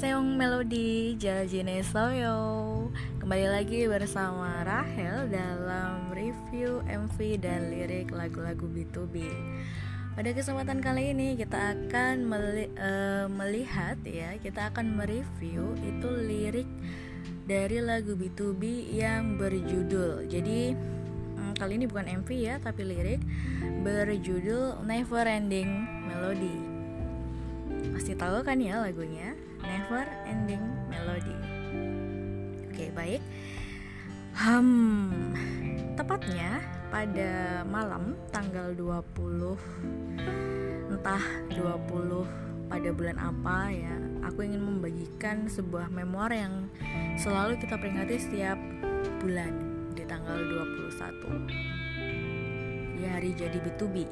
Annyeonghaseyo Melody Jajine Soyo. Kembali lagi bersama Rahel dalam review MV dan lirik lagu-lagu B2B Pada kesempatan kali ini kita akan meli uh, melihat ya Kita akan mereview itu lirik dari lagu B2B yang berjudul. Jadi hmm, kali ini bukan MV ya tapi lirik berjudul Never Ending Melody. Pasti tahu kan ya lagunya Never Ending Melody. Oke, baik. Hmm, tepatnya pada malam tanggal 20 entah 20 pada bulan apa ya, aku ingin membagikan sebuah memoir yang selalu kita peringati setiap bulan di tanggal 21 di hari jadi B2B.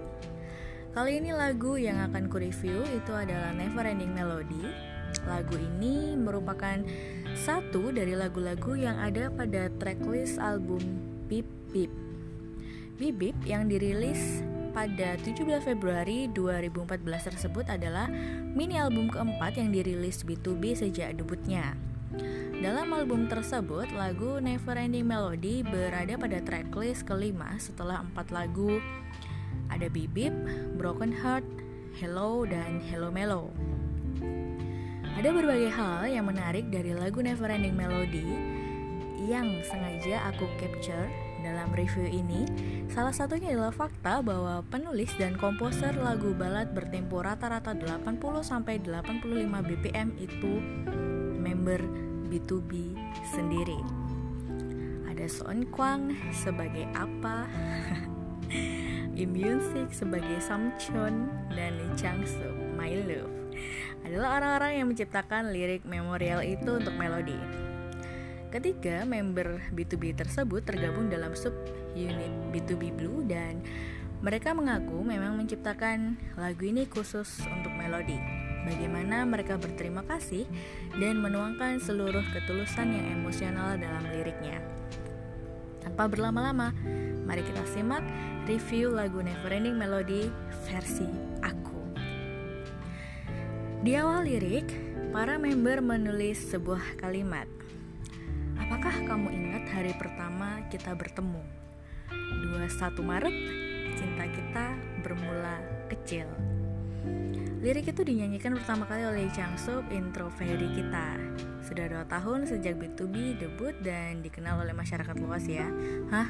Kali ini lagu yang akan ku review itu adalah Never Ending Melody Lagu ini merupakan satu dari lagu-lagu yang ada pada tracklist album Bip Bip. Bip Bip yang dirilis pada 17 Februari 2014 tersebut adalah mini album keempat yang dirilis B2B sejak debutnya. Dalam album tersebut, lagu Never Ending Melody berada pada tracklist kelima setelah empat lagu ada Bip Bip, Broken Heart, Hello, dan Hello Mellow. Ada berbagai hal yang menarik dari lagu Neverending Melody yang sengaja aku capture dalam review ini. Salah satunya adalah fakta bahwa penulis dan komposer lagu balad bertempo rata-rata 80 sampai 85 BPM itu member B2B sendiri. Ada Son Kwang sebagai apa? Im sebagai Samchon dan Lee Chang Soo, My Love adalah orang-orang yang menciptakan lirik memorial itu untuk melodi. Ketiga member B2B tersebut tergabung dalam sub unit B2B Blue dan mereka mengaku memang menciptakan lagu ini khusus untuk melodi. Bagaimana mereka berterima kasih dan menuangkan seluruh ketulusan yang emosional dalam liriknya. Tanpa berlama-lama, mari kita simak review lagu Neverending Melody versi aku. Di awal lirik, para member menulis sebuah kalimat. Apakah kamu ingat hari pertama kita bertemu? 21 Maret, cinta kita bermula kecil. Lirik itu dinyanyikan pertama kali oleh Chang Sub intro Fairy kita. Sudah dua tahun sejak B2B debut dan dikenal oleh masyarakat luas ya. Hah?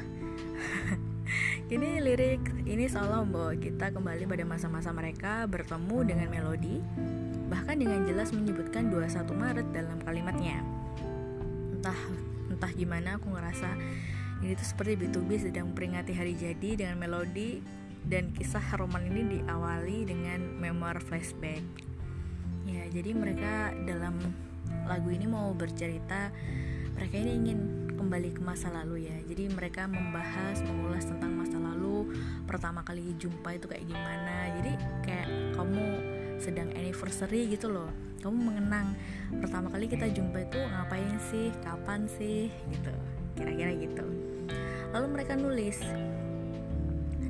Kini lirik ini seolah membawa kita kembali pada masa-masa mereka bertemu dengan melodi bahkan dengan jelas menyebutkan 21 Maret dalam kalimatnya. Entah entah gimana aku ngerasa ini tuh seperti B2B sedang memperingati hari jadi dengan melodi dan kisah roman ini diawali dengan memoir flashback. Ya, jadi mereka dalam lagu ini mau bercerita mereka ini ingin kembali ke masa lalu ya. Jadi mereka membahas, mengulas tentang masa lalu, pertama kali jumpa itu kayak gimana. Jadi kayak kamu sedang anniversary gitu loh. Kamu mengenang. Pertama kali kita jumpa itu ngapain sih? Kapan sih? Gitu. Kira-kira gitu. Lalu mereka nulis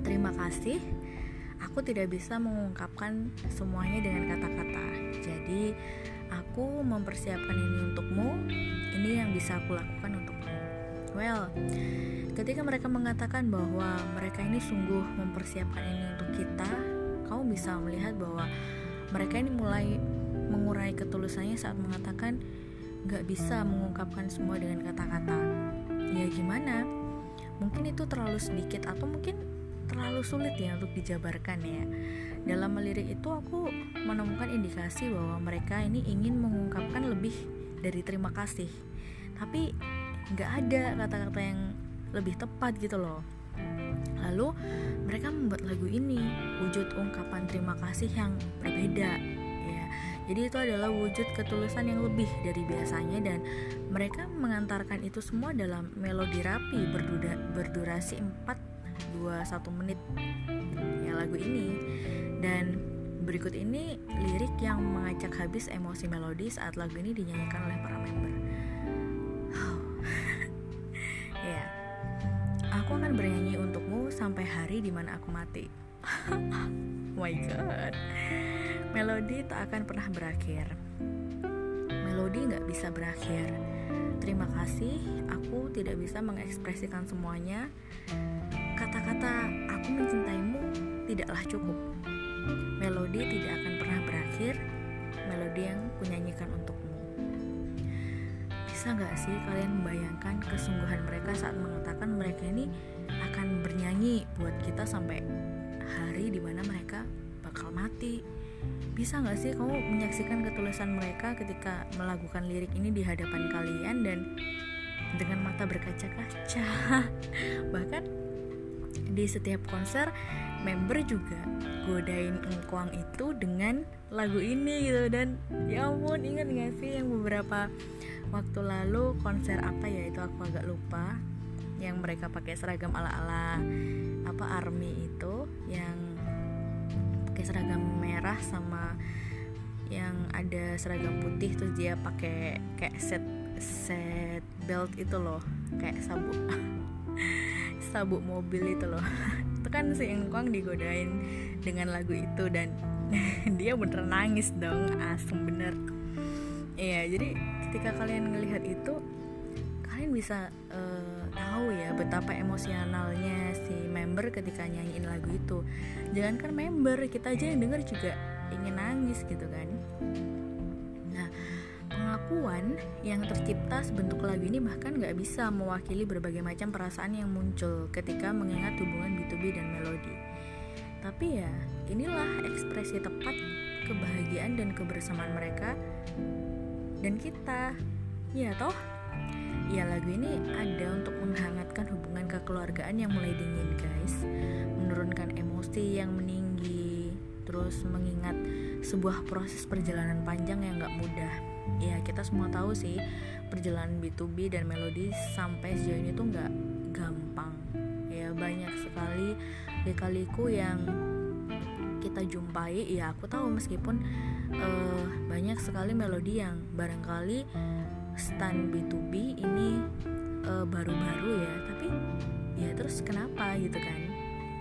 terima kasih. Aku tidak bisa mengungkapkan semuanya dengan kata-kata. Jadi aku mempersiapkan ini untukmu. Ini yang bisa aku lakukan untukmu. Well ketika mereka mengatakan bahwa mereka ini sungguh mempersiapkan ini untuk kita kamu bisa melihat bahwa mereka ini mulai mengurai ketulusannya saat mengatakan gak bisa mengungkapkan semua dengan kata-kata. Ya gimana? Mungkin itu terlalu sedikit atau mungkin terlalu sulit ya untuk dijabarkan ya. Dalam melirik itu aku menemukan indikasi bahwa mereka ini ingin mengungkapkan lebih dari terima kasih. Tapi gak ada kata-kata yang lebih tepat gitu loh. Lalu mereka membuat lagu ini wujud ungkapan terima kasih yang berbeda ya. Jadi itu adalah wujud ketulusan yang lebih dari biasanya dan mereka mengantarkan itu semua dalam melodi rapi berdura, berdurasi 4 menit ya lagu ini dan berikut ini lirik yang mengacak habis emosi melodi saat lagu ini dinyanyikan oleh para member. Aku akan bernyanyi untukmu sampai hari di mana aku mati. my god melodi tak akan pernah berakhir melodi nggak bisa berakhir. Terima kasih, aku tidak bisa mengekspresikan semuanya. Kata-kata "aku mencintaimu" tidaklah cukup. Melodi tidak akan pernah berakhir. Melodi yang kunyanyikan untukmu. Bisa nggak sih kalian membayangkan kesungguhan mereka saat mengatakan mereka ini akan bernyanyi buat kita sampai hari di mana mereka bakal mati? bisa nggak sih kamu menyaksikan ketulusan mereka ketika melakukan lirik ini di hadapan kalian dan dengan mata berkaca-kaca bahkan di setiap konser member juga godain engkuang itu dengan lagu ini gitu. Dan ya ampun ingat gak sih yang beberapa waktu lalu konser apa ya itu aku agak lupa. Yang mereka pakai seragam ala-ala apa army itu yang pakai seragam merah sama yang ada seragam putih terus dia pakai kayak set set belt itu loh kayak sabuk sabuk mobil itu loh kan si Engkong digodain dengan lagu itu dan dia bener nangis dong asem bener. Iya jadi ketika kalian ngelihat itu kalian bisa uh, tahu ya betapa emosionalnya si member ketika nyanyiin lagu itu. Jangan kan member kita aja yang denger juga ingin nangis gitu kan pengakuan yang tercipta sebentuk lagu ini bahkan nggak bisa mewakili berbagai macam perasaan yang muncul ketika mengingat hubungan B2B dan melodi. Tapi ya inilah ekspresi tepat kebahagiaan dan kebersamaan mereka dan kita. Ya toh? Ya lagu ini ada untuk menghangatkan hubungan kekeluargaan yang mulai dingin guys. Menurunkan emosi yang meninggi Terus mengingat sebuah proses perjalanan panjang yang gak mudah Ya kita semua tahu sih perjalanan B2B dan melodi sampai sejauh ini tuh gak gampang. Ya banyak sekali kaliku yang kita jumpai. Ya aku tahu meskipun uh, banyak sekali melodi yang barangkali stand B2B ini baru baru-baru ya tapi ya terus kenapa gitu kan?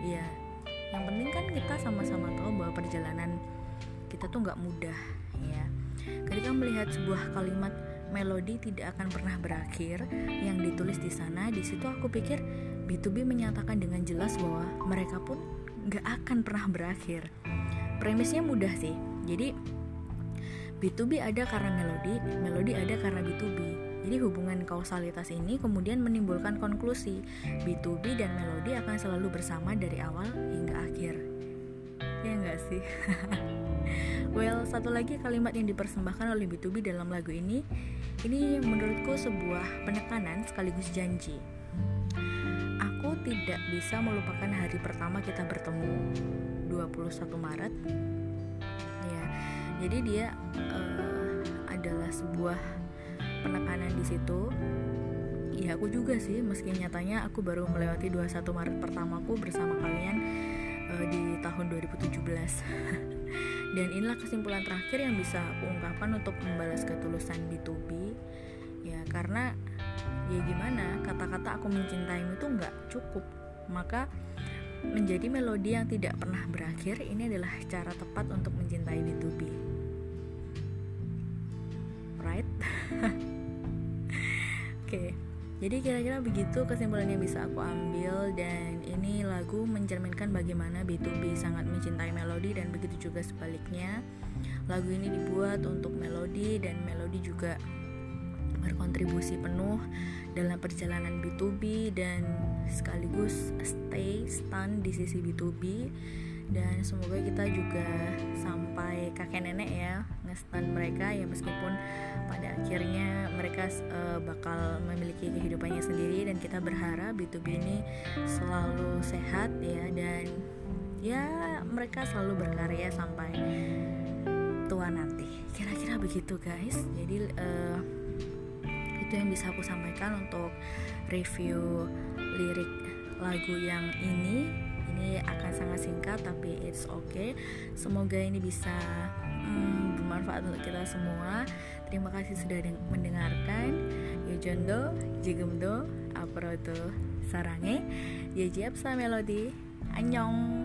Ya yang penting kan kita sama-sama tahu bahwa perjalanan kita tuh nggak mudah ya ketika melihat sebuah kalimat melodi tidak akan pernah berakhir yang ditulis di sana di situ aku pikir B2B menyatakan dengan jelas bahwa mereka pun nggak akan pernah berakhir premisnya mudah sih jadi B2B ada karena melodi, melodi ada karena B2B. Jadi hubungan kausalitas ini kemudian menimbulkan konklusi B2B dan melodi akan selalu bersama dari awal hingga akhir. Ya enggak sih? well, satu lagi kalimat yang dipersembahkan oleh B2B dalam lagu ini ini menurutku sebuah penekanan sekaligus janji. Aku tidak bisa melupakan hari pertama kita bertemu 21 Maret jadi dia uh, adalah sebuah penekanan di situ ya aku juga sih meski nyatanya aku baru melewati 21 Maret pertamaku bersama kalian uh, di tahun 2017 dan inilah kesimpulan terakhir yang bisa aku ungkapkan untuk membalas ketulusan B2B ya karena ya gimana kata-kata aku mencintaimu itu nggak cukup. Maka menjadi melodi yang tidak pernah berakhir ini adalah cara tepat untuk mencintai B2B right oke. okay. Jadi kira-kira begitu kesimpulan yang bisa aku ambil dan ini lagu mencerminkan bagaimana B2B sangat mencintai melodi dan begitu juga sebaliknya. Lagu ini dibuat untuk melodi dan melodi juga berkontribusi penuh dalam perjalanan B2B dan sekaligus stay stand di sisi B2B dan semoga kita juga sampai kakek nenek ya ngestan mereka ya meskipun pada akhirnya mereka uh, bakal memiliki kehidupannya sendiri dan kita berharap B2B ini selalu sehat ya dan ya mereka selalu berkarya sampai tua nanti. Kira-kira begitu guys. Jadi uh, itu yang bisa aku sampaikan untuk review lirik lagu yang ini. Ini akan sangat singkat tapi it's okay. Semoga ini bisa bermanfaat untuk kita semua. Terima kasih sudah mendengarkan. Yojondo Jigemdo Aproto Sarange. Yejiapsa Melodi. Annyeong